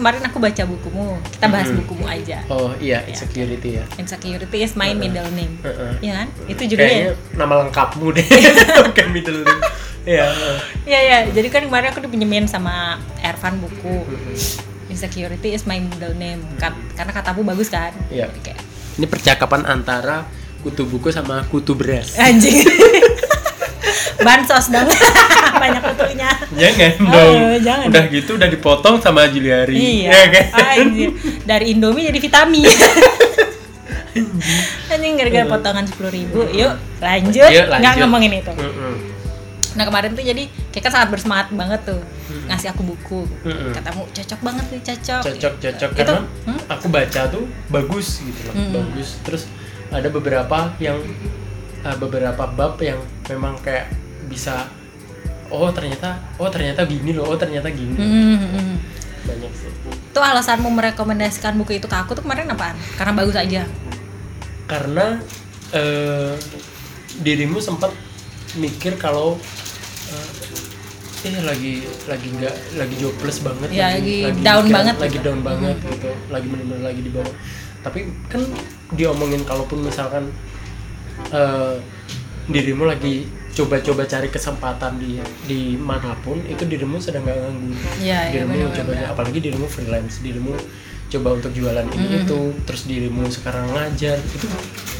kemarin aku baca bukumu kita bahas Mhm. bukumu aja oh iya Ya. insecurity ya insecurity is my middle name Heeh. ya kan itu kayaknya judulnya nama lengkapmu deh bukan middle name Iya. Iya ya, jadi kan kemarin aku dipinjemin sama Ervan buku. Insecurity is my middle name Kat- karena katamu bagus kan. Iya. Kayak ini percakapan antara kutu buku sama kutu beras anjing. Bansos dong. Banyak kutunya. jangan Oh, dong jangan. udah gitu udah dipotong sama Juliari Iya. Ya kan? Anjir. Dari Indomie jadi vitamin. Anjing gara-gara potongan sepuluh ribu. Yuk lanjut. Yuk, Nggak lanjut. ngomongin itu. Nah kemarin tuh jadi kayak kan sangat bersemangat banget tuh ngasih aku buku. Katamu cocok banget nih cocok. cocok cocok Itu, karena hmm? aku baca tuh bagus gitu loh Mm-mm. bagus terus ada beberapa yang uh, beberapa bab yang memang kayak bisa oh ternyata oh ternyata gini loh oh ternyata gini Hmm, hmm, hmm. banyak sih Tuh alasanmu merekomendasikan buku itu ke aku tuh kemarin apaan? Karena bagus aja. karena eh, dirimu sempat mikir kalau eh, eh lagi lagi nggak lagi jobless banget Ya, lagi down kayak- banget lagi gitu. down banget gitu lagi benar-benar lagi di bawah tapi kan diomongin kalaupun misalkan eh, dirimu lagi coba-coba cari kesempatan di di mana pun itu dirimu sedang nggak nganggur Iya, iya, dirimu benar-benar. coba apalagi dirimu freelance dirimu coba untuk jualan ini Mm-hmm. itu terus dirimu sekarang ngajar itu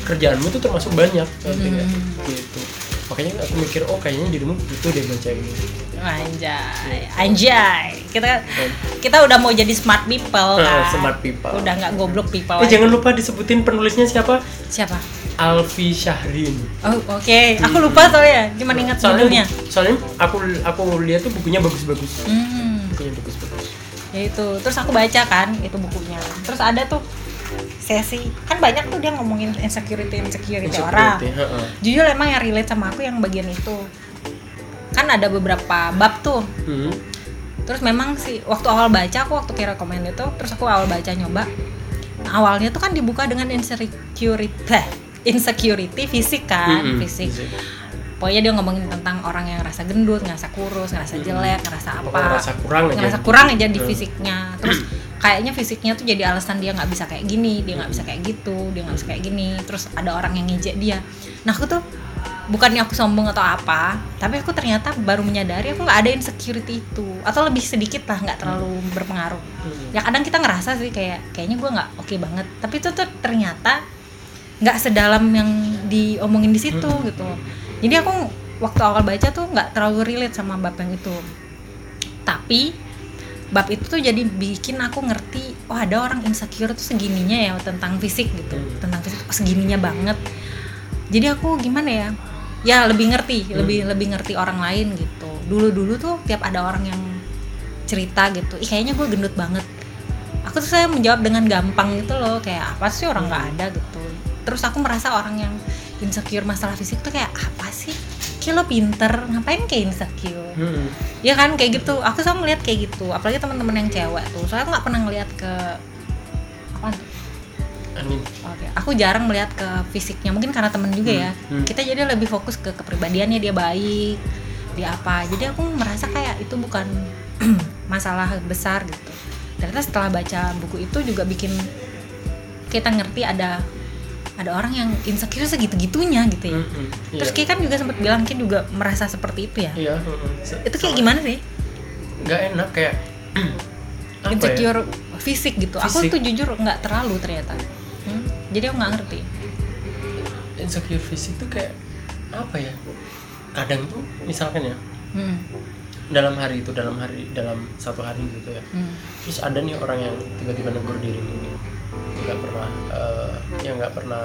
kerjaanmu tuh termasuk banyak nggak? Mm-hmm. gitu makanya aku mikir oh kayaknya dirimu butuh deh baca ini Anjay, anjay. Kita kita udah mau jadi smart people kan. smart people. Udah nggak goblok people. eh jangan lupa disebutin penulisnya siapa Siapa? Alfi Syahrin Oh, oke. Aku lupa soalnya, cuma ingat judulnya. soalnya aku aku lihat tuh bukunya bagus-bagus Hmm, bukunya bagus-bagus ya itu. Terus aku baca kan itu bukunya. Terus ada tuh sesi kan banyak tuh dia ngomongin insecurity insecurity, orang. Insecurity, heeh. Jujur emang yang relate sama aku yang bagian itu. Kan ada beberapa bab tuh Hmm. terus memang sih waktu awal baca aku waktu kira komen itu terus aku awal baca nyoba nah, awalnya tuh kan dibuka dengan insecurity insecurity fisik kan Mm-mm, fisik. fisik. pokoknya dia ngomongin tentang orang yang ngerasa gendut ngerasa kurus ngerasa jelek ngerasa apa. Pokoknya ngerasa kurang aja. ngerasa kurang aja di Hmm. fisiknya. Terus kayaknya fisiknya tuh jadi alasan dia nggak bisa kayak gini dia nggak bisa kayak gitu dia nggak bisa kayak gini. Terus ada orang yang ngejek dia. Nah aku tuh bukannya aku sombong atau apa tapi aku ternyata baru menyadari aku nggak ada insecurity itu. Atau lebih sedikit lah nggak terlalu berpengaruh. Hmm. ya kadang kita ngerasa sih kayak kayaknya gue nggak oke banget. Tapi itu tuh ternyata nggak sedalam yang diomongin di situ Hmm. gitu. Jadi aku waktu awal baca tuh nggak terlalu relate sama bab yang itu. Tapi bab itu tuh jadi bikin aku ngerti oh ada orang insecure tuh segininya ya tentang fisik gitu. Hmm. tentang fisik oh, segininya banget. Jadi aku gimana ya? Ya lebih ngerti lebih lebih ngerti orang lain gitu. Dulu dulu tuh tiap ada orang yang cerita gitu ih kayaknya gue gendut banget. Aku tuh saya menjawab dengan gampang gitu loh kayak apa sih orang nggak ada? gitu terus aku merasa orang yang insecure masalah fisik tuh kayak apa sih kayak lo pinter ngapain kayak insecure Hmm. ya kan kayak gitu aku selalu ngeliat kayak gitu apalagi teman-teman yang cewek tuh soalnya aku nggak pernah ngeliat ke apa Anin. Oke, aku jarang melihat ke fisiknya. Mungkin karena temen juga ya. Hmm, hmm. Kita jadi lebih fokus ke kepribadiannya dia baik, dia apa. Jadi aku merasa kayak itu bukan masalah besar gitu. Ternyata setelah baca buku itu juga bikin kita ngerti ada ada orang yang insecure segitu-gitunya gitu ya. Hmm, hmm. Terus Iya. Ki kan juga sempat bilang Ki juga merasa seperti itu ya. Iya, heeh. Se- Itu kayak sama- gimana sih? nggak enak kayak ya? Insecure fisik gitu. Aku Fisik. tuh jujur nggak terlalu ternyata. Hmm? Jadi aku nggak ngerti. insecure fisik tuh kayak apa ya kadang tuh misalkan ya Hmm. dalam hari itu dalam hari dalam satu hari gitu ya Hmm. terus ada nih orang yang tiba-tiba negur diri ini nggak pernah eh, yang nggak pernah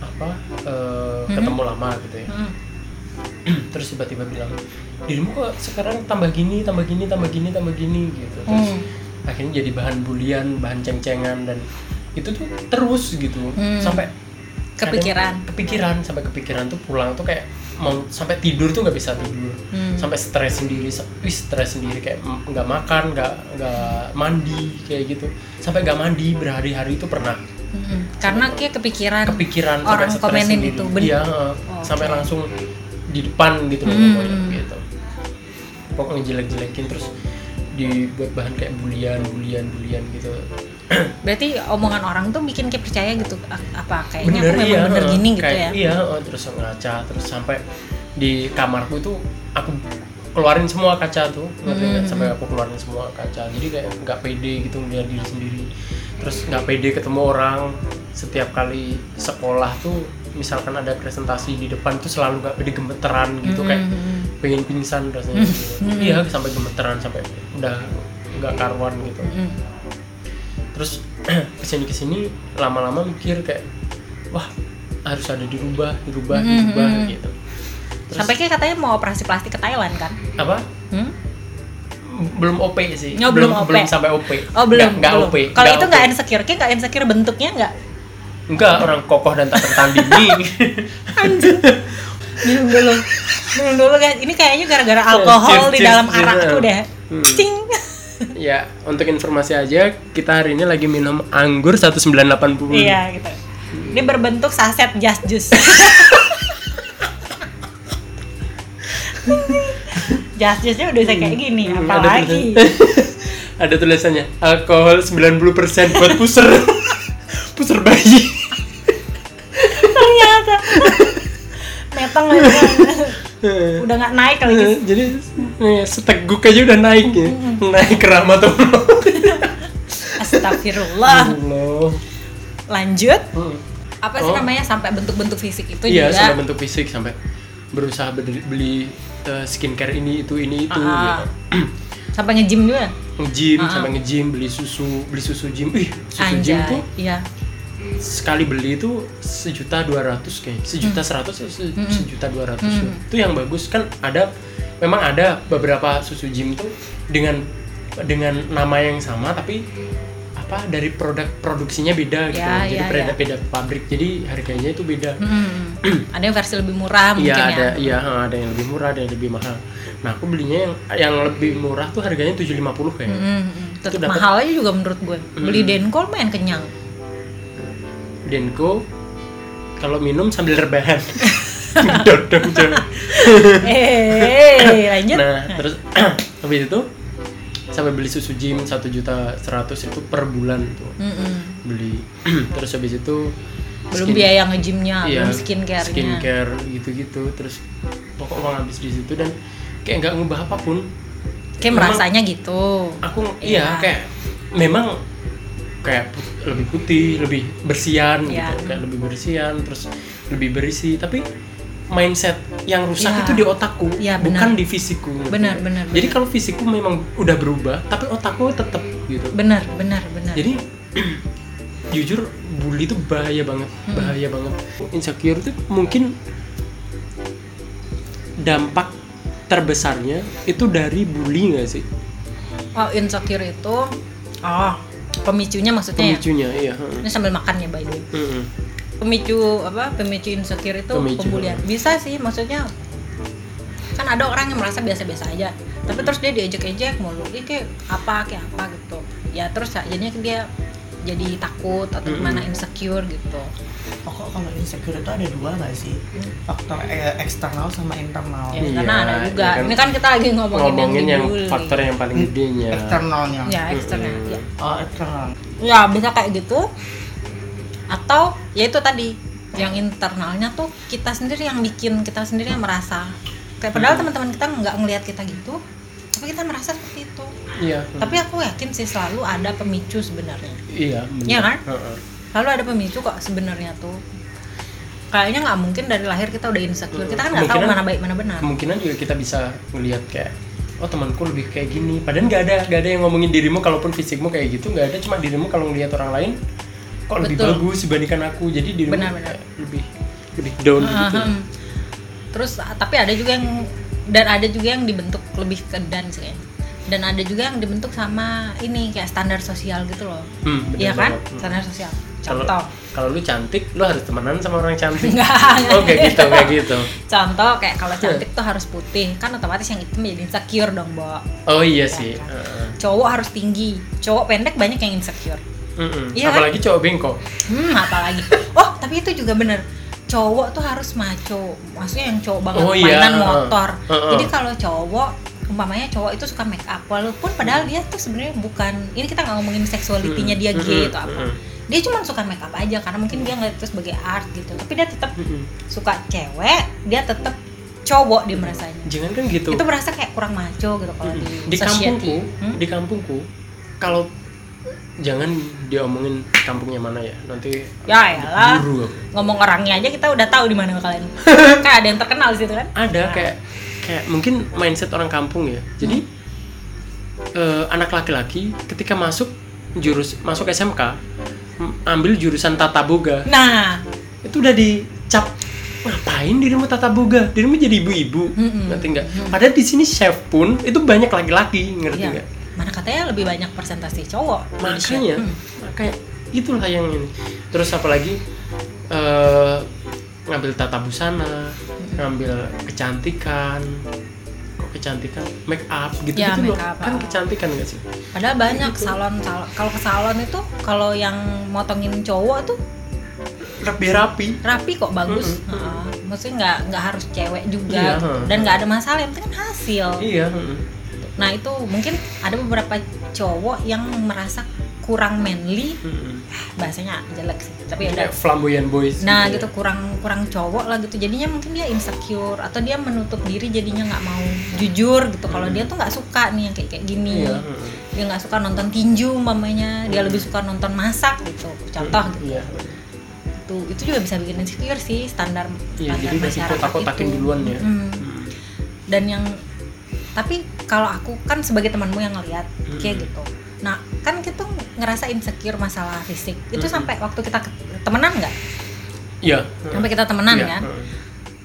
apa eh, Mhm. ketemu lama gitu ya Hmm. terus tiba-tiba bilang dirimu kok sekarang tambah gini tambah gini tambah gini tambah gini gitu terus Hmm. akhirnya jadi bahan bulian bahan ceng-cengan dan itu tuh terus gitu Hmm. sampai Kepikiran. kadang kepikiran sampai kepikiran tuh pulang tuh kayak mau sampai tidur tuh nggak bisa tidur Hmm. sampai stres sendiri wih stres sendiri kayak nggak makan nggak nggak mandi kayak gitu sampai nggak mandi berhari-hari itu pernah Mm-mm. Karena kayak kepikiran kepikiran orang komenin sendiri. itu, bener. iya. Oke. sampai langsung di depan gitu loh Hmm. pokoknya gitu pokoknya jelek-jelekin terus dibuat bahan kayak bulian bulian bulian gitu berarti omongan orang tuh bikin kayak percaya gitu A- apa kayaknya bener aku memang iya bener gini gitu kayak, ya iya eh, terus ngaca terus sampai di kamarku itu aku keluarin semua kaca tuh? Hmm. sampai aku keluarin semua kaca jadi kayak nggak pede gitu ngeliat diri sendiri terus nggak pede ketemu orang setiap kali sekolah tuh misalkan ada presentasi di depan tuh selalu nggak pede gemeteran gitu kayak Mm-mm. pengen pingsan rasanya gitu. iya sampai gemeteran sampai udah nggak karuan gitu Mm-mm. Terus ke sini ke sini lama-lama mikir kayak wah harus ada dirubah dirubah Mhm, dirubah mhm. gitu. Terus, sampai kayak katanya mau operasi plastik ke Thailand kan? Apa? Hmm? belum OP sih. Oh, belum OP. belum sampai OP oh belum nggak. OP kalau itu nggak insecure kayak nggak insecure bentuknya nggak? Enggak orang kokoh dan tak tertandingi anjir minum dulu. Minum dulu guys. Ini kayaknya gara-gara alkohol Cheers, di dalam cheers. arak tuh udah. Hmm. cing ya untuk informasi aja kita hari ini lagi minum anggur 1980 iya gitu. Ini berbentuk saset just juice just juice-nya udah bisa kayak gini Hmm, ada apalagi tulisan- ada tulisannya alkohol 90% buat puser. Puser bayi. Ternyata. Metong aja. Udah nggak naik kali guys jadi nih, seteguk aja udah naik ya. Naik ke tuh astagfirullah. Allah lanjut. Hmm. apa sih Oh. namanya? Sampai bentuk-bentuk fisik itu iya juga. sampai bentuk fisik sampai berusaha beli, beli uh, skincare ini itu ini itu Ah. gitu. Sampai nge-gym juga? Nge-gym Ah. sampai nge-gym beli susu beli susu gym. Ih susu gym anjay tuh iya sekali beli itu sejuta dua ratus kayak sejuta seratus atau se- Mm-mm. sejuta dua ratus Mm. itu yang bagus. Kan ada memang ada beberapa susu gym tuh dengan dengan nama yang sama tapi apa dari produk produksinya beda gitu. Ya, jadi ya, beda ya. beda pabrik. Jadi harganya itu beda. Hmm. ada yang versi lebih murah mungkin Iya ada ya iya ha, ada yang lebih murah ada yang lebih mahal. Nah aku belinya yang yang lebih murah tuh harganya 750 kayaknya. Hmm, tetap dapat- mahal aja juga menurut gue. Beli Hmm. Denko main kenyang Denko kalau minum sambil rebahan dodong eh lanjut Nah, terus habis itu sampai beli susu gym satu juta seratus itu per bulan tuh Mm-mm. beli. terus habis itu belum skin- biaya nge-gymnya iya, belum skincare-nya skincare gitu-gitu. Terus pokok uang habis di situ dan kayak nggak ngubah apa pun. kayak Memang- merasanya gitu Aku Iya. iya kayak memang kayak lebih putih, lebih bersihan Iya. gitu, kayak lebih bersihan, terus lebih berisi. Tapi mindset yang rusak Iya. itu di otakku, Iya, bukan benar. di fisikku. Benar, nggak? benar, Jadi benar. kalau fisikku memang udah berubah, tapi otakku tetap gitu. benar benar benar Jadi jujur bully itu bahaya banget, Hmm. bahaya banget. Insecure itu mungkin dampak terbesarnya itu dari bully nggak sih? oh insecure itu oh pemicunya maksudnya ya? Pemicunya, iya. heeh. ini sambil makan ya by the way Mm-mm. pemicu apa pemicu insecure itu Pemicu. pembulian bisa sih maksudnya kan ada orang yang merasa biasa-biasa aja tapi terus dia diejek-ejek mulu dia kayak apa kayak apa gitu ya terus jadinya dia jadi takut atau Mm-mm. gimana insecure gitu Pokok kalau insecure itu ada dua nggak sih? Faktor e- eksternal sama internal. ya Iya, karena ada juga ya kan. ini kan kita lagi ngomongin, Ngomongin yang dibully. faktor yang paling gedenya. Eksternalnya. ya eksternal Mm-mm. ya. Oh, eksternal. ya bisa kayak gitu atau ya itu tadi yang internalnya tuh kita sendiri yang bikin kita sendiri yang merasa kayak padahal teman-teman kita nggak ngelihat kita gitu tapi kita merasa seperti itu Iya. tapi aku yakin sih selalu ada pemicu sebenarnya iya. Iya kan? Heeh. Selalu ada pemicu kok sebenarnya tuh kayaknya nggak mungkin dari lahir kita udah insecure kita kan nggak tahu mana baik mana benar Kemungkinan juga kita bisa ngelihat kayak oh temanku lebih kayak gini. Padahal nggak ada nggak ada yang ngomongin dirimu kalaupun fisikmu kayak gitu nggak ada cuma dirimu kalau ngelihat orang lain kok lebih Betul. bagus dibandingkan aku. Jadi dirimu Benar, benar. lebih lebih down gitu. Ahem. terus tapi ada juga yang dan ada juga yang dibentuk lebih ke dan sih kayaknya. Dan ada juga yang dibentuk sama ini kayak standar sosial gitu loh Hmm, iya kan banget. Hmm. standar sosial contoh kalau lu cantik, lu harus temenan sama orang cantik. Enggak, Oh kayak gitu, kayak gitu. contoh kayak kalau cantik tuh harus putih kan otomatis yang hitam jadi insecure dong bo Oh iya sih. Heeh. cowok harus tinggi cowok pendek banyak yang insecure Mm-mm. Iya kan? Apalagi cowok bengkok. hmm apalagi oh tapi itu juga bener cowok tuh harus maco maksudnya yang cowok banget Oh, iya, mainan motor Heeh. jadi kalau cowok umpamanya cowok itu suka make up walaupun padahal dia tuh sebenarnya bukan ini kita nggak ngomongin seksualitinya dia gay atau apa. Dia cuma suka make up aja karena mungkin dia ngeliat itu sebagai art gitu. Tapi dia tetap suka cewek dia tetap cowok dia merasanya. Jangan kan gitu. Itu berasa kayak kurang maco gitu kalau di, di kampungku Hmm? di kampungku kalau jangan diomongin kampungnya mana ya nanti ya aku. ngomong orangnya aja kita udah tahu di mana kalian. Kayak ada yang terkenal di situ kan? Ada kayak kayak mungkin mindset orang kampung ya. Jadi eh, anak laki-laki ketika masuk jurus masuk SMK ambil jurusan tata boga. Nah. Itu udah dicap ngapain dirimu tata boga? Dirimu jadi ibu-ibu. Mm-mm. ngerti nggak? Padahal di sini chef pun itu banyak laki-laki ngerti iya. nggak? Mana katanya lebih banyak persentase cowok makanya Hmm. makanya itulah yang ini. Terus apalagi eh ngambil tata busana ngambil kecantikan kok kecantikan make up gitu Ya, gitu loh up, kan ah. kecantikan gak sih Padahal banyak Gitu. salon, salon kalau ke salon itu kalau yang motongin cowok tuh lebih rapi rapi kok bagus. Mm-mm. Heeh. Maksudnya nggak nggak harus cewek juga Iya, gitu. dan nggak ada masalah yang penting kan hasil. iya mm. Nah itu mungkin ada beberapa cowok yang merasa kurang manly, Mm-mm. bahasanya jelek sih. Tapi ya udah. kayak flamboyant boys Nah gitu gitu ya. kurang kurang cowok lah gitu. Jadinya mungkin dia insecure atau dia menutup diri jadinya nggak mau jujur gitu. Kalau Mm. dia tuh nggak suka nih yang kayak kayak gini. iya mm. dia nggak suka nonton tinju mamanya dia lebih suka nonton masak gitu contoh gitu iya itu itu juga bisa bikin insecure sih standar iya standar jadi masih kotak-kotakin itu. duluan ya Mm. Mm. dan yang tapi kalau aku kan sebagai temanmu yang ngelihat kayak Mm. gitu nah kan kita ngerasa insecure masalah fisik itu Mm. sampai waktu kita temenan nggak iya sampai kita temenan Iya, kan mm.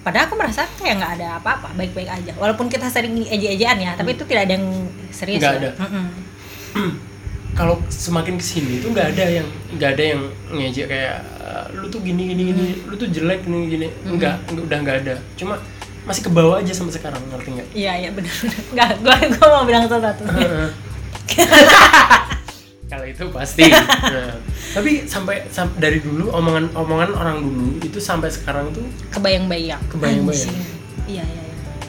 padahal aku merasa kayak nggak ada apa-apa baik-baik aja walaupun kita sering eje-ejean ya tapi itu tidak ada yang serius Nggak ya. ada. Mm-mm. kalau semakin ke sini tuh nggak ada yang nggak ada yang ngejek kayak "Eh, lu tuh gini gini gini lu tuh jelek gini gini nggak nggak- udah nggak ada cuma masih ke bawah aja sampai sekarang ngerti nggak Iya iya benar benar. Enggak, gua gua mau bilang sesuatu. kalau itu pasti Nah, tapi sampai, sam- dari dulu omongan omongan orang dulu itu sampai sekarang tuh Kebayang-bayang. Kebayang-bayang. Iya iya iya.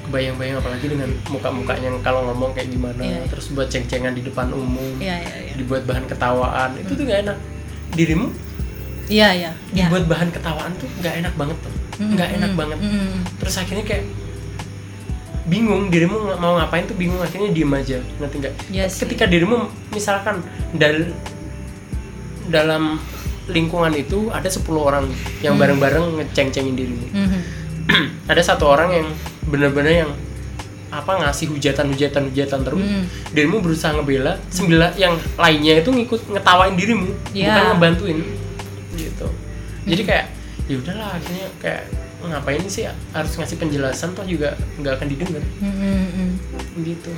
kebayang-bayang apalagi dengan muka-mukanya yang kalau ngomong kayak gimana Iya, iya. terus buat ceng-cengan di depan umum Iya iya iya. dibuat bahan ketawaan itu tuh nggak enak dirimu Iya iya. Iya. dibuat bahan ketawaan tuh nggak enak banget tuh Mm, nggak enak mm, banget mm, mm. terus akhirnya kayak bingung dirimu mau ngapain tuh bingung akhirnya diem aja ngerti nggak Iya Tapi sih. ketika dirimu misalkan dal dalam lingkungan itu ada 10 orang yang Hmm. bareng-bareng ngeceng-cengin dirimu Mhm. ada satu orang yang bener-bener yang apa ngasih hujatan-hujatan hujatan terus Hmm. dirimu berusaha ngebela sembilan yang lainnya itu ngikut ngetawain dirimu Iya. bukan ngebantuin gitu jadi kayak ya udahlah akhirnya kayak ngapain sih harus ngasih penjelasan toh juga nggak akan didengar Mm, mm, mm. gitu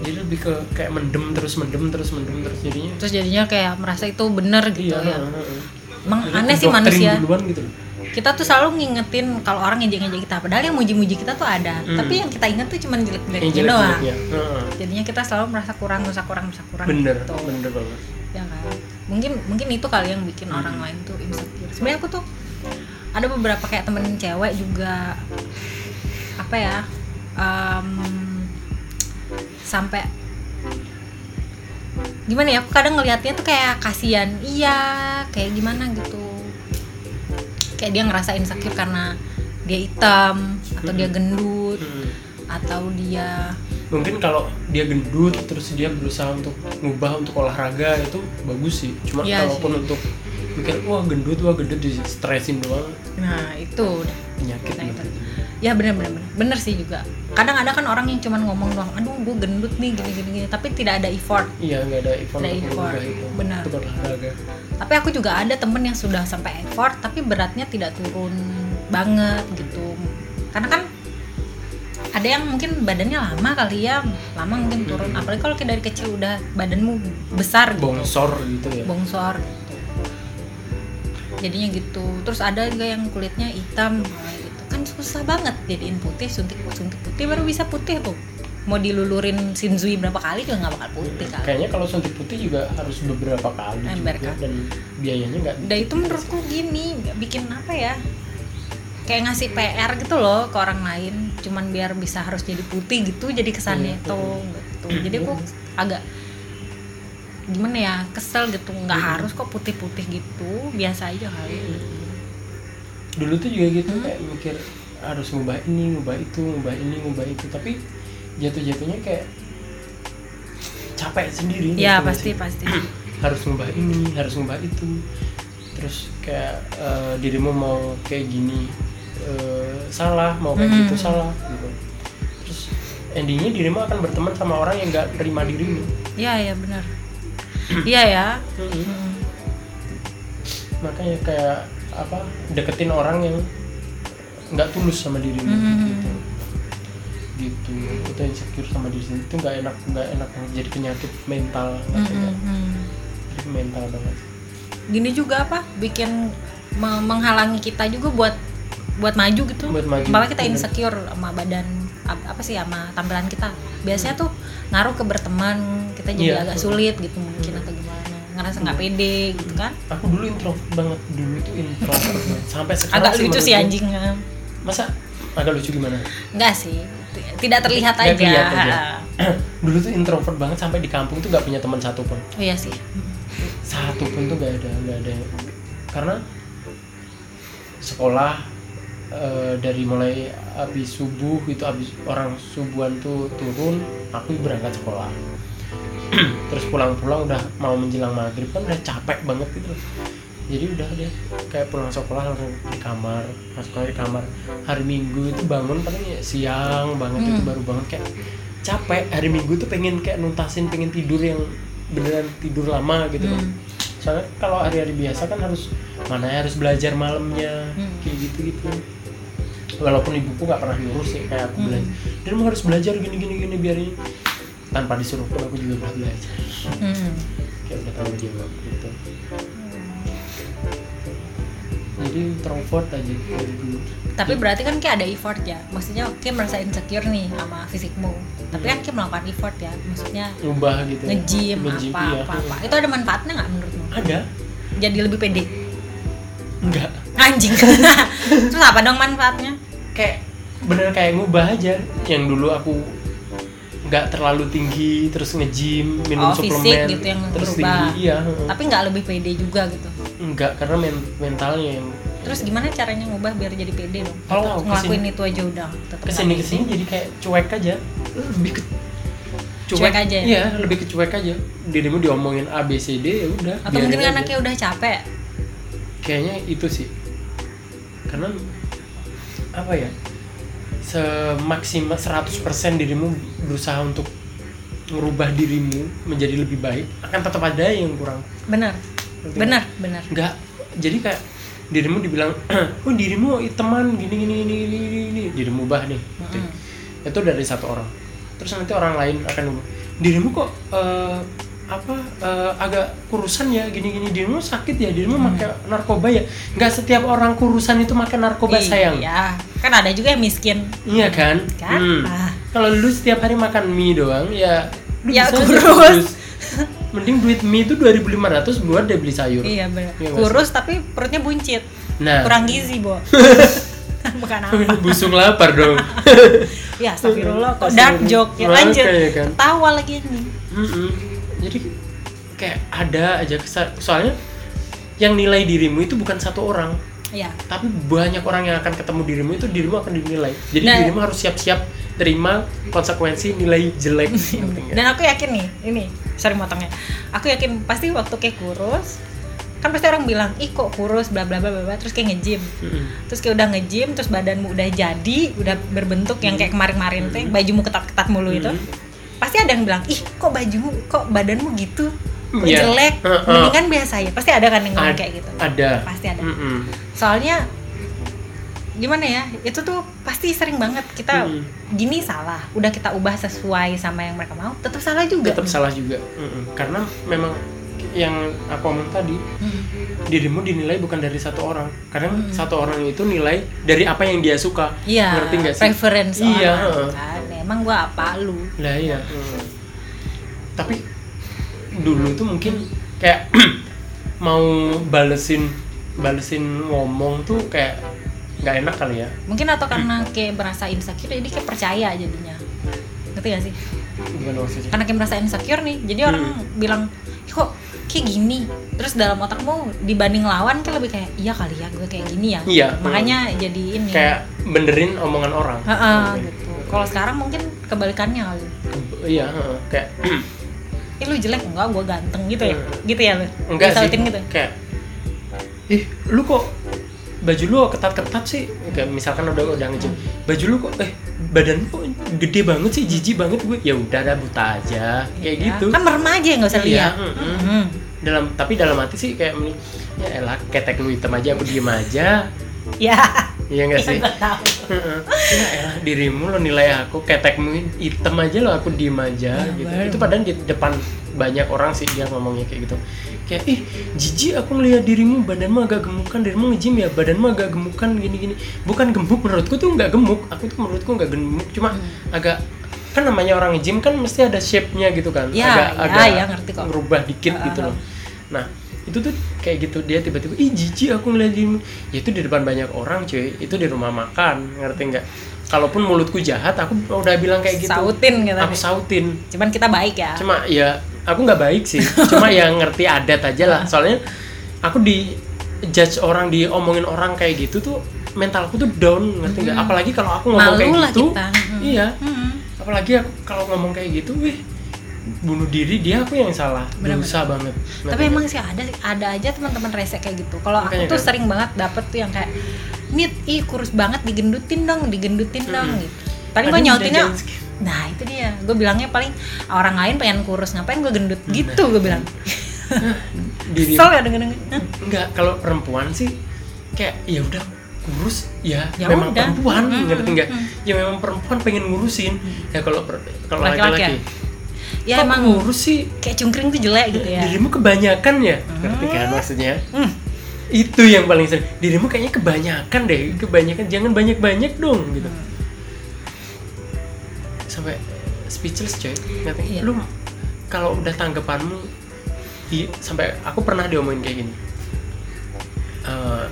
jadi lebih ke kayak mendem terus mendem terus mendem terus jadinya Terus jadinya kayak merasa itu bener gitu iya ya. Emang Jadi aneh sih manusia. duluan gitu. Kita tuh selalu ngingetin kalau orang ngejek-ngejek kita. Padahal yang muji-muji kita tuh ada. Hmm. Tapi yang kita inget tuh cuma yang jelek-jeleknya jelek doang. Heeh. Jadinya kita selalu merasa kurang, merasa kurang, merasa kurang. bener gitu. bener banget ya kan mungkin mungkin itu kali yang bikin Hmm. orang lain tuh insecure sebenarnya aku tuh ada beberapa kayak temen cewek juga apa ya em, sampai gimana ya aku kadang ngelihatnya tuh kayak kasihan iya kayak gimana gitu kayak dia ngerasa insecure karena dia hitam atau dia Hmm. gendut Hmm. atau dia mungkin kalau dia gendut terus dia berusaha untuk ngubah untuk olahraga itu bagus sih cuma Iya kalaupun untuk mikir wah gendut wah gendut di stresin doang. Nah itu. Penyakit Nah, gitu. ya bener bener bener. Bener sih juga. Kadang ada kan orang yang cuman ngomong doang aduh gue gendut nih gini gini gini tapi tidak ada effort. Iya nggak ada effort untuk effort, itu. Benar. olahraga. Tapi aku juga ada temen yang sudah sampai effort tapi beratnya tidak turun banget gitu. Karena kan ada yang mungkin badannya lama kali ya lama mungkin turun. Apalagi kalau dari kecil udah badanmu besar gitu. Bongsor gitu ya. Bongsor. Jadinya gitu. Terus ada juga yang kulitnya hitam. Gitu kan susah banget jadiin putih suntik suntik putih baru bisa putih tuh. Mau dilulurin Shinzui berapa kali juga nggak bakal putih kan kayaknya kalau suntik putih juga harus beberapa kali Ember juga dan biayanya nggak dan itu menurutku gini bikin apa ya kayak ngasih PR gitu loh ke orang lain. Cuman biar bisa harus jadi putih gitu jadi kesannya itu gitu. Jadi aku agak gimana ya kesel gitu. Nggak Iya. harus kok putih-putih gitu biasa aja kali. Dulu tuh juga gitu Hmm. kayak mikir harus ngubah ini ngubah itu ngubah ini ngubah itu. Tapi jatuh-jatuhnya kayak capek sendiri ya ngerti nggak pasti sih? pasti. Harus ngubah ini harus ngubah itu. Terus kayak eh, dirimu mau kayak gini eh, salah mau kayak Hmm. gitu salah gitu. Terus endingnya dirimu akan berteman sama orang yang nggak terima dirimu. Iya ya benar iya ya. Makanya kayak apa deketin orang yang nggak tulus sama dirimu Hmm. gitu gitu. Itu insecure sama diri sendiri. Itu nggak enak nggak enak jadi penyakit mental Mm, nggak mm, enak. mm. Jadi mental banget. Gini juga apa bikin me- menghalangi kita juga buat buat maju gitu. Buat maju, Umpamanya kita insecure sama badan ap- apa sih sama tampilan kita. Biasanya tuh ngaruh ke berteman kita jadi Iya. agak sulit gitu mungkin atau gimana. Ngerasa nggak pede gitu kan? Aku dulu introvert banget dulu tuh introvert banget. sampai sekarang agak lucu menurut sih gue- anjing masa agak lucu gimana? Enggak sih tidak terlihat Nggak aja, kelihatan aja. dulu tuh introvert banget sampai di kampung tuh nggak punya teman satu pun oh iya sih. Satu pun tuh nggak ada nggak ada. Karena sekolah eh, dari mulai habis subuh itu habis orang subuhan tuh turun aku berangkat sekolah terus pulang-pulang udah mau menjelang maghrib kan udah capek banget gitu jadi udah deh kayak pulang sekolah langsung di kamar masuk di kamar hari minggu itu bangun paling ya siang banget itu Hmm. baru bangun kayak capek hari minggu tuh pengen kayak nuntasin pengen tidur yang beneran tidur lama gitu Hmm. soalnya kalau hari-hari biasa kan harus mana ya, harus belajar malamnya Hmm. kayak gitu gitu walaupun ibuku nggak pernah nyuruh sih kayak aku Hmm. belajar dan mau harus belajar gini gini gini biar ini. Tanpa disuruh pun aku juga udah belajar. Hmm. kayak udah tahu jawab gitu jadi introvert aja dari dulu. Tapi berarti kan kayak ada effort ya. Maksudnya Kim merasa insecure nih sama fisikmu. Tapi kan Kim melakukan effort ya. Maksudnya ngubah gitu nge-gym Nge-gym, apa, iya. apa apa. Itu ada manfaatnya nggak menurutmu? Ada. Jadi lebih pede? Enggak anjing. Terus apa dong manfaatnya kayak bener kayak ngubah aja. Yang dulu aku nggak terlalu tinggi terus nge-gym minum Oh, fisik suplemen gitu yang terus berubah. tinggi iya tapi nggak lebih pede juga gitu? Enggak karena men- mentalnya yang terus gimana caranya ngubah biar jadi pede dong? Kalau kesini- ngelakuin itu aja udah tetep ke sini nggak ke sini jadi kayak cuek aja. Lebih ke Cuek. Aja ya? iya lebih ke cuek aja. Dirimu diomongin A B C D ya udah atau mungkin aja. anaknya udah capek? Kayaknya itu sih. Karena apa ya semaksimal 100% dirimu berusaha untuk merubah dirimu menjadi lebih baik akan tetap ada yang kurang. Benar. Ngerti benar benar. Nggak. Jadi kayak dirimu dibilang oh dirimu teman gini gini gini gini gini, dirimu ubah nih. Mm. itu dari satu orang. Terus nanti orang lain akan ubah. Dirimu kok eh, apa eh, agak kurusan ya gini gini dirimu sakit ya dirimu pakai narkoba ya. Nggak setiap orang kurusan itu makan narkoba sayang. iya kan ada juga yang miskin. Iya kan, Kan? Hmm. Ah. kalau lu setiap hari makan mie doang ya lu Ya, bisa aja kurus. mending duit mie itu 2500 buat dia beli sayur. Iya benar Iya nggak kurus tapi perutnya buncit. Nah. Kurang gizi bo. Bukan apa. busung lapar dong. Ya astagfirullah kok dark joke ya lanjut. Makanya kan. tawa lagi nih Mm-mm. Jadi kayak ada aja soalnya yang nilai dirimu itu bukan satu orang. Ya tapi banyak orang yang akan ketemu dirimu itu dirimu akan dinilai. Jadi Nah. dirimu harus siap-siap terima konsekuensi nilai jelek. Dan aku yakin nih ini sorry motongnya. Aku yakin pasti waktu kayak kurus kan pasti orang bilang ih kok kurus bla bla bla bla bla," terus kayak nge-gym. Mm-mm. terus kayak udah nge-gym terus badanmu udah jadi udah berbentuk yang kayak kemarin-kemarin teh bajumu ketat-ketat mulu itu. Mm. Pasti ada yang bilang ih kok bajumu kok badanmu gitu kok Iya. jelek Heeh. mendingan biasa ya pasti ada kan yang ngomong kayak gitu ada pasti ada Mm-mm. soalnya gimana ya itu tuh pasti sering banget kita Mm. gini salah udah kita ubah sesuai sama yang mereka mau tetap salah juga tetap salah juga Mm-mm. karena memang yang aku omong tadi Hmm. dirimu dinilai bukan dari satu orang kadang Hmm. satu orang itu nilai dari apa yang dia suka Iya, ngerti nggak sih preference Iya, orang kan. Emang gua apa lu? lah iya. Mm. tapi dulu tuh mungkin kayak mau balesin balesin ngomong tuh kayak nggak enak kali ya. Mungkin atau karena kayak merasa insecure jadi kayak percaya jadinya. Ngerti gak sih? Gimana maksudnya? Karena kayak merasa insecure nih jadi orang bilang "Ih, kok kayak gini? Terus dalam otakmu dibanding lawan kan lebih kayak iya kali ya gue kayak gini ya. Iya. makanya jadi ini. Kayak benerin omongan orang. Heeh, Oke. gitu kalau sekarang mungkin kebalikannya kali. Iya kayak ih lu jelek. Enggak gue ganteng gitu ya. Gitu ya lu? Enggak sih gitu. kayak ih lu kok baju lu ketat-ketat sih? Kayak misalkan udah udah ngejim baju lu kok eh badan lu kok gede banget sih jijik banget gue. Ya udah dah buta aja. Kayak Ya, gitu. Kan merem aja nggak usah Iya, lihat. mm-mm. Hmm. dalam tapi dalam hati sih kayak ya elah ketek lu hitam aja aku diem aja. Ya iya enggak sih? Nggak tahu. Heeh. ya elah dirimu lo nilai aku ketekmu hitam aja lo aku diem aja Ya, gitu. Baru. itu padahal di depan banyak orang sih dia ngomongnya kayak gitu. Kayak ih jijik aku ngeliat dirimu badanmu agak gemukan dirimu nge-gym ya badanmu agak gemukan gini gini bukan gemuk menurutku tuh nggak gemuk. Aku tuh menurutku nggak gemuk cuma Hmm. agak kan namanya orang nge-gym kan mesti ada shape-nya gitu kan. Ya, agak ya, agak ya, ngerti kok. ngerubah dikit Ah, gitu loh. nah itu tuh kayak gitu dia tiba-tiba ih jijik aku ngeliat dirimu ya itu di depan banyak orang cuy. Itu di rumah makan ngerti nggak? Kalaupun mulutku jahat aku udah bilang kayak gitu. Sautin gitu aku sautin. Cuman kita baik ya? Cuma ya aku nggak baik sih. Cuma yang ngerti adat aja lah. Soalnya aku di judge orang diomongin orang kayak gitu tuh mentalku tuh down ngerti nggak? Apalagi kalau aku ngomong Malu kayak gitu. kita. Mm. iya. Hmm. apalagi aku kalau ngomong kayak gitu wih bunuh diri dia aku yang salah. Benar-benar. dosa banget. Tapi emang sih ada ada aja teman-teman rese kayak gitu. Kalau aku tuh kan. sering banget dapet tuh yang kayak nit ih kurus banget digendutin dong digendutin dong Mm. gitu. Paling gue nyautinnya jangan nah itu dia. Gue bilangnya paling orang lain pengen kurus ngapain gue gendut? Gitu gue bilang. Diri ya denger enggak kalau perempuan sih kayak ya udah kurus ya, Ya memang udah. perempuan Mm, ngerti mm, nggak? mm. ya memang perempuan pengen ngurusin. Ya kalau kalau Laki-laki laki-laki ya kok emang ngurus sih? kayak cungkring tuh jelek gitu ya. Dirimu kebanyakan ya? Ngerti kan maksudnya? Hmm. itu yang paling sering. Dirimu kayaknya kebanyakan deh. Kebanyakan jangan banyak banyak dong gitu. Hmm. sampai speechless coy. Ngerti? Iya. lu kalau udah tanggapanmu sampai aku pernah diomongin kayak gini. Eh,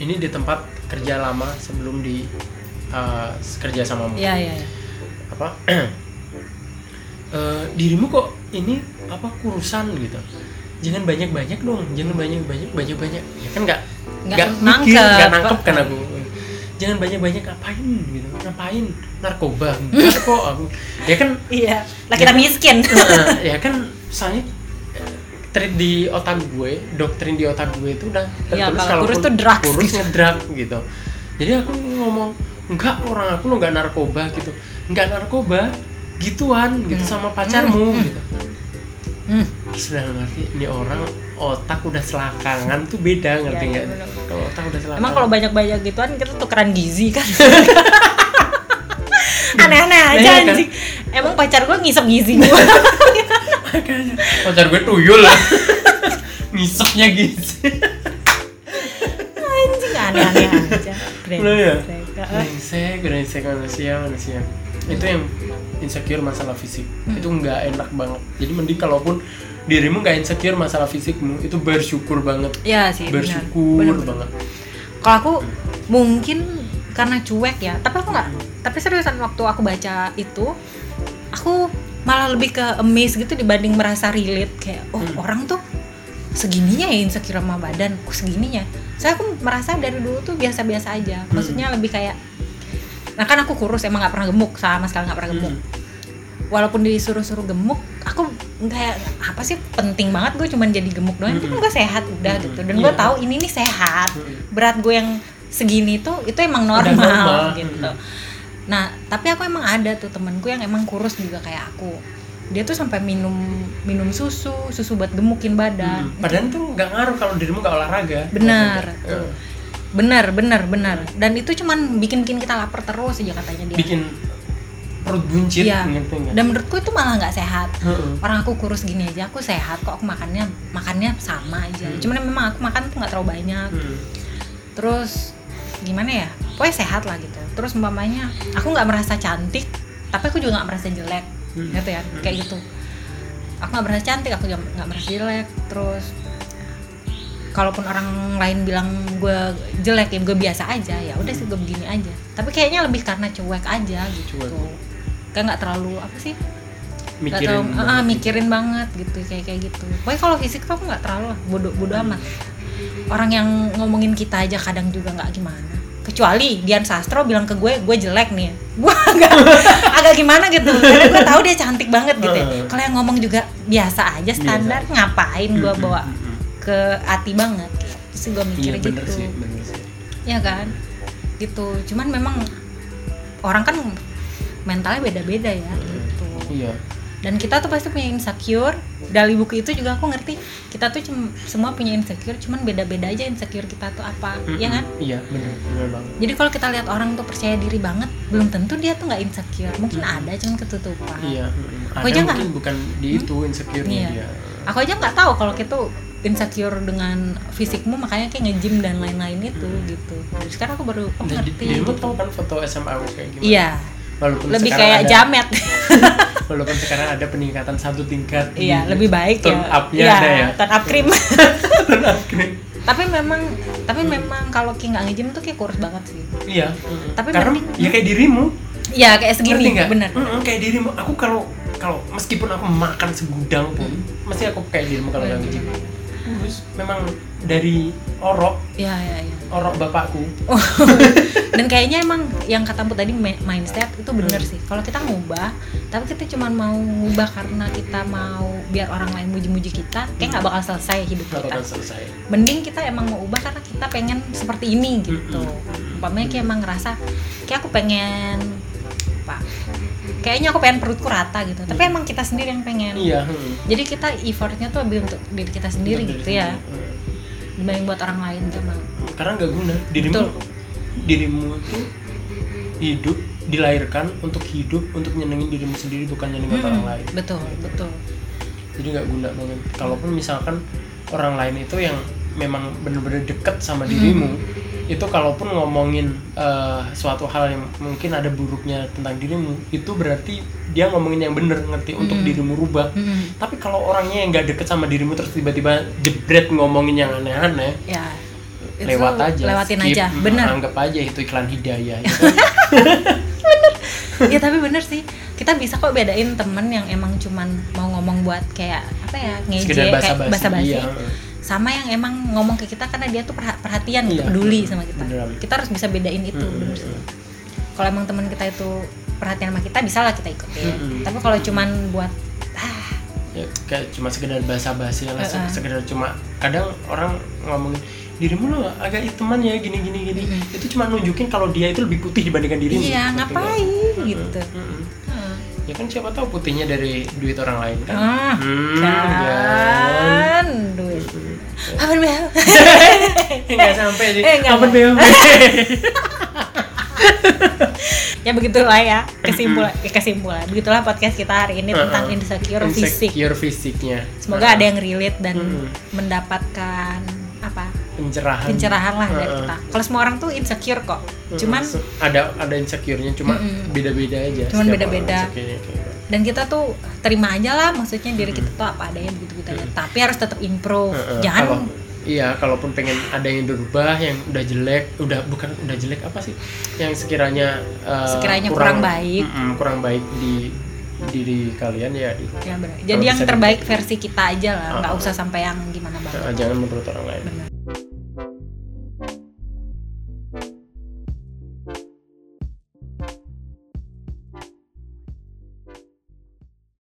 ini di tempat kerja lama sebelum di eh, kerja samamu Iya iya iya. apa eh, dirimu kok ini apa kurusan gitu? Jangan banyak banyak dong jangan banyak banyak banyak banyak ya kan nggak Nggak mikir nggak nangkep kan aku. Jangan banyak banyak ngapain gitu? Ngapain? Narkoba enggak kok aku. Ya kan Iya. Lah kita miskin. eh, ya kan soalnya eh, trik di otak gue doktrin di otak gue itu udah tertulis kalau kurus tuh drugs. kurus gitu. ngedrug gitu. Jadi aku ngomong enggak orang aku lo nggak narkoba gitu. Nggak narkoba gituan gitu sama pacarmu gitu Hmm. sudah ngerti ini orang otak udah selakangan tuh beda ngerti Iya, iya, nggak benar. kalau otak udah selakangan Emang kalau banyak-banyak gituan kita tukeran gizi kan. Aneh-aneh aja Iya kan? anjing. Emang pacar gue ngisep gizi gue. Pacar gue tuyul lah ngisepnya gitu anjing aneh-aneh aja. Ya? Brengsek. brengsek brengsek manusia manusia itu yang insecure masalah fisik itu nggak enak banget jadi mending kalaupun dirimu nggak insecure masalah fisikmu itu bersyukur banget Iya sih, benar. bersyukur Benar-benar. banget Kalau aku mungkin karena cuek ya, tapi aku nggak. Tapi seriusan waktu aku baca itu, aku malah lebih ke amazed gitu dibanding merasa relate kayak oh Hmm. orang tuh segininya ya insecure sama badan, kok segininya. Saya aku merasa dari dulu tuh biasa-biasa aja. Hmm. Maksudnya lebih kayak Nah kan aku kurus emang nggak pernah gemuk sama sekali nggak pernah gemuk. Hmm. Walaupun disuruh-suruh gemuk, aku kayak apa sih penting banget gue cuman jadi gemuk doang. Itu kan gue sehat udah Hmm. gitu. Dan gue Iya. tahu ini nih sehat Hmm. berat gue yang segini tuh itu emang normal, normal. gitu. Nah, tapi aku emang ada tuh temenku yang emang kurus juga kayak aku. Dia tuh sampai minum minum susu, susu buat gemukin badan. Hmm. padahal tuh nggak ngaruh kalau dirimu nggak olahraga Benar. Ya. Bener, bener, bener. Dan itu cuman bikin bikin kita lapar terus aja katanya dia. bikin perut buncit Iya. ngerti nggak Dan menurutku itu malah nggak sehat. Orang aku kurus gini aja, aku sehat kok. Aku makannya makannya sama aja. Hmm. Cuman memang aku makan tuh nggak terlalu banyak. Hmm. terus gimana ya pokoknya sehat lah gitu terus umpamanya aku nggak merasa cantik tapi aku juga nggak merasa jelek Hmm. gitu ya kayak gitu aku nggak merasa cantik aku juga nggak merasa jelek terus kalaupun orang lain bilang gue jelek ya gue biasa aja ya udah sih gue begini aja. Tapi kayaknya lebih karena cuek aja gitu. Cuek. kayak nggak terlalu apa sih? Mikirin terlalu- ah, banget. mikirin banget gitu kayak kayak gitu. Pokoknya kalau fisik tuh aku nggak terlalu bodoh bodoh amat. Orang yang ngomongin kita aja kadang juga nggak gimana. Kecuali Dian Sastro bilang ke gue gue jelek nih gue agak agak gimana gitu. Karena gue tahu dia cantik banget gitu ya. Kalau yang ngomong juga biasa aja standar ngapain gue bawa. Ke hati banget gitu. Sih gue iya mikir bener gitu. sih bener sih. Ya kan? Gitu. Cuman memang orang kan mentalnya beda-beda ya gitu. Iya. Dan kita tuh pasti punya insecure. Dari buku itu juga aku ngerti kita tuh cum- semua punya insecure cuman beda-beda aja insecure kita tuh apa. Ya kan? Iya bener bener banget. Jadi kalau kita lihat orang tuh percaya diri banget belum tentu dia tuh nggak insecure. Mungkin ada cuman ketutupan. Iya. Aku ada aja mungkin bukan di itu insecure-nya Iya. dia. Aku aja nggak tahu kalau kita insecure dengan fisikmu makanya kayak nge-gym dan lain-lain itu gitu. Terus sekarang aku baru oh, Nah, ngerti. gitu. tahu kan foto SMA aku kayak gimana? Iya. Walaupun lebih kayak ada, jamet. Walaupun sekarang ada peningkatan satu tingkat iya lebih baik tone ya up-nya Iya, ada ya. tone up cream. Tone up cream. tapi memang tapi memang kalau Ki nggak nge-gym tuh kayak kurus banget sih. Iya. Tapi karena mending- ya kayak dirimu. Iya kayak segini bener. Mm-mm, kayak dirimu. Aku kalau kalau meskipun aku makan segudang pun Hmm. masih aku kayak dirimu kalau nggak nge-gym terus memang dari orok Iya iya iya orok bapakku. Dan kayaknya emang yang kata Put tadi mi- mindset itu bener Hmm. sih. Kalau kita ngubah tapi kita cuma mau ngubah karena kita mau biar orang lain muji-muji kita kayak nggak bakal selesai hidup nggak kita. bakal selesai. Mending kita emang mau ubah karena kita pengen seperti ini gitu. Umpamanya kayak emang ngerasa kayak aku pengen kayaknya aku pengen perutku rata gitu tapi emang kita sendiri yang pengen iya hmm. jadi kita effortnya tuh lebih untuk diri kita sendiri gitu ya. Hmm. dibanding buat orang lain tuh emang karena nggak guna dirimu Betul. dirimu tuh hidup dilahirkan untuk hidup untuk nyenengin dirimu sendiri bukan nyenengin Mm-mm. orang lain betul betul jadi nggak guna banget kalaupun misalkan orang lain itu yang memang bener-bener deket sama dirimu itu kalaupun ngomongin eh, suatu hal yang mungkin ada buruknya tentang dirimu itu berarti dia ngomongin yang bener ngerti untuk Mm. dirimu rubah Mm-mm. tapi kalau orangnya yang nggak deket sama dirimu terus tiba-tiba jebret ngomongin yang aneh-aneh ya lewat aja lewatin skip, aja mm, bener anggap aja itu iklan hidayah gitu. ya tapi bener sih kita bisa kok bedain temen yang emang cuman mau ngomong buat kayak apa ya ngeje kayak basa-basi basa-basi iya. Sama yang emang ngomong ke kita karena dia tuh perha- perhatian gitu Iya. peduli sama kita Beneran. kita harus bisa bedain itu Mm, bener sih kalau emang teman kita itu perhatian sama kita bisa lah kita ikutin Mm, mm. tapi kalau cuman buat ah ya kayak cuma sekedar basa-basi lah Heeh. sekedar cuma kadang orang ngomongin dirimu lo agak hiteman ya gini gini gini Mm-mm. itu cuma nunjukin kalau dia itu lebih putih dibandingkan dirimu iya ngapain gitu. Hmm. Ya kan siapa tahu putihnya dari duit orang lain kan Ah, Hmm, kan kan. duit Hmm. apa bel nggak sampai sih Eh, Apa. Bel? ya begitulah ya kesimpulan kesimpulan begitulah podcast kita hari ini tentang Heeh. insecure fisik Insecure fisiknya semoga ada yang relate dan Mm-mm. mendapatkan apa pencerahan. Pencerahan lah dari kita. Kalau semua orang tuh insecure kok. Cuman ada ada insecure-nya cuma beda-beda aja Cuman beda-beda. gitu. dan kita tuh terima aja lah maksudnya diri kita tuh apa adanya begitu begitu aja tapi harus tetap improve. Jangan kalau iya kalaupun pengen ada yang berubah yang udah jelek udah bukan udah jelek apa sih? Yang sekiranya eh, Sekiranya kurang baik. Mm-mm, kurang baik di diri kalian ya di, ya benar jadi yang terbaik versi kita aja lah nggak Heeh. usah sampai yang gimana banget. eh, jangan menurut orang lain. Benar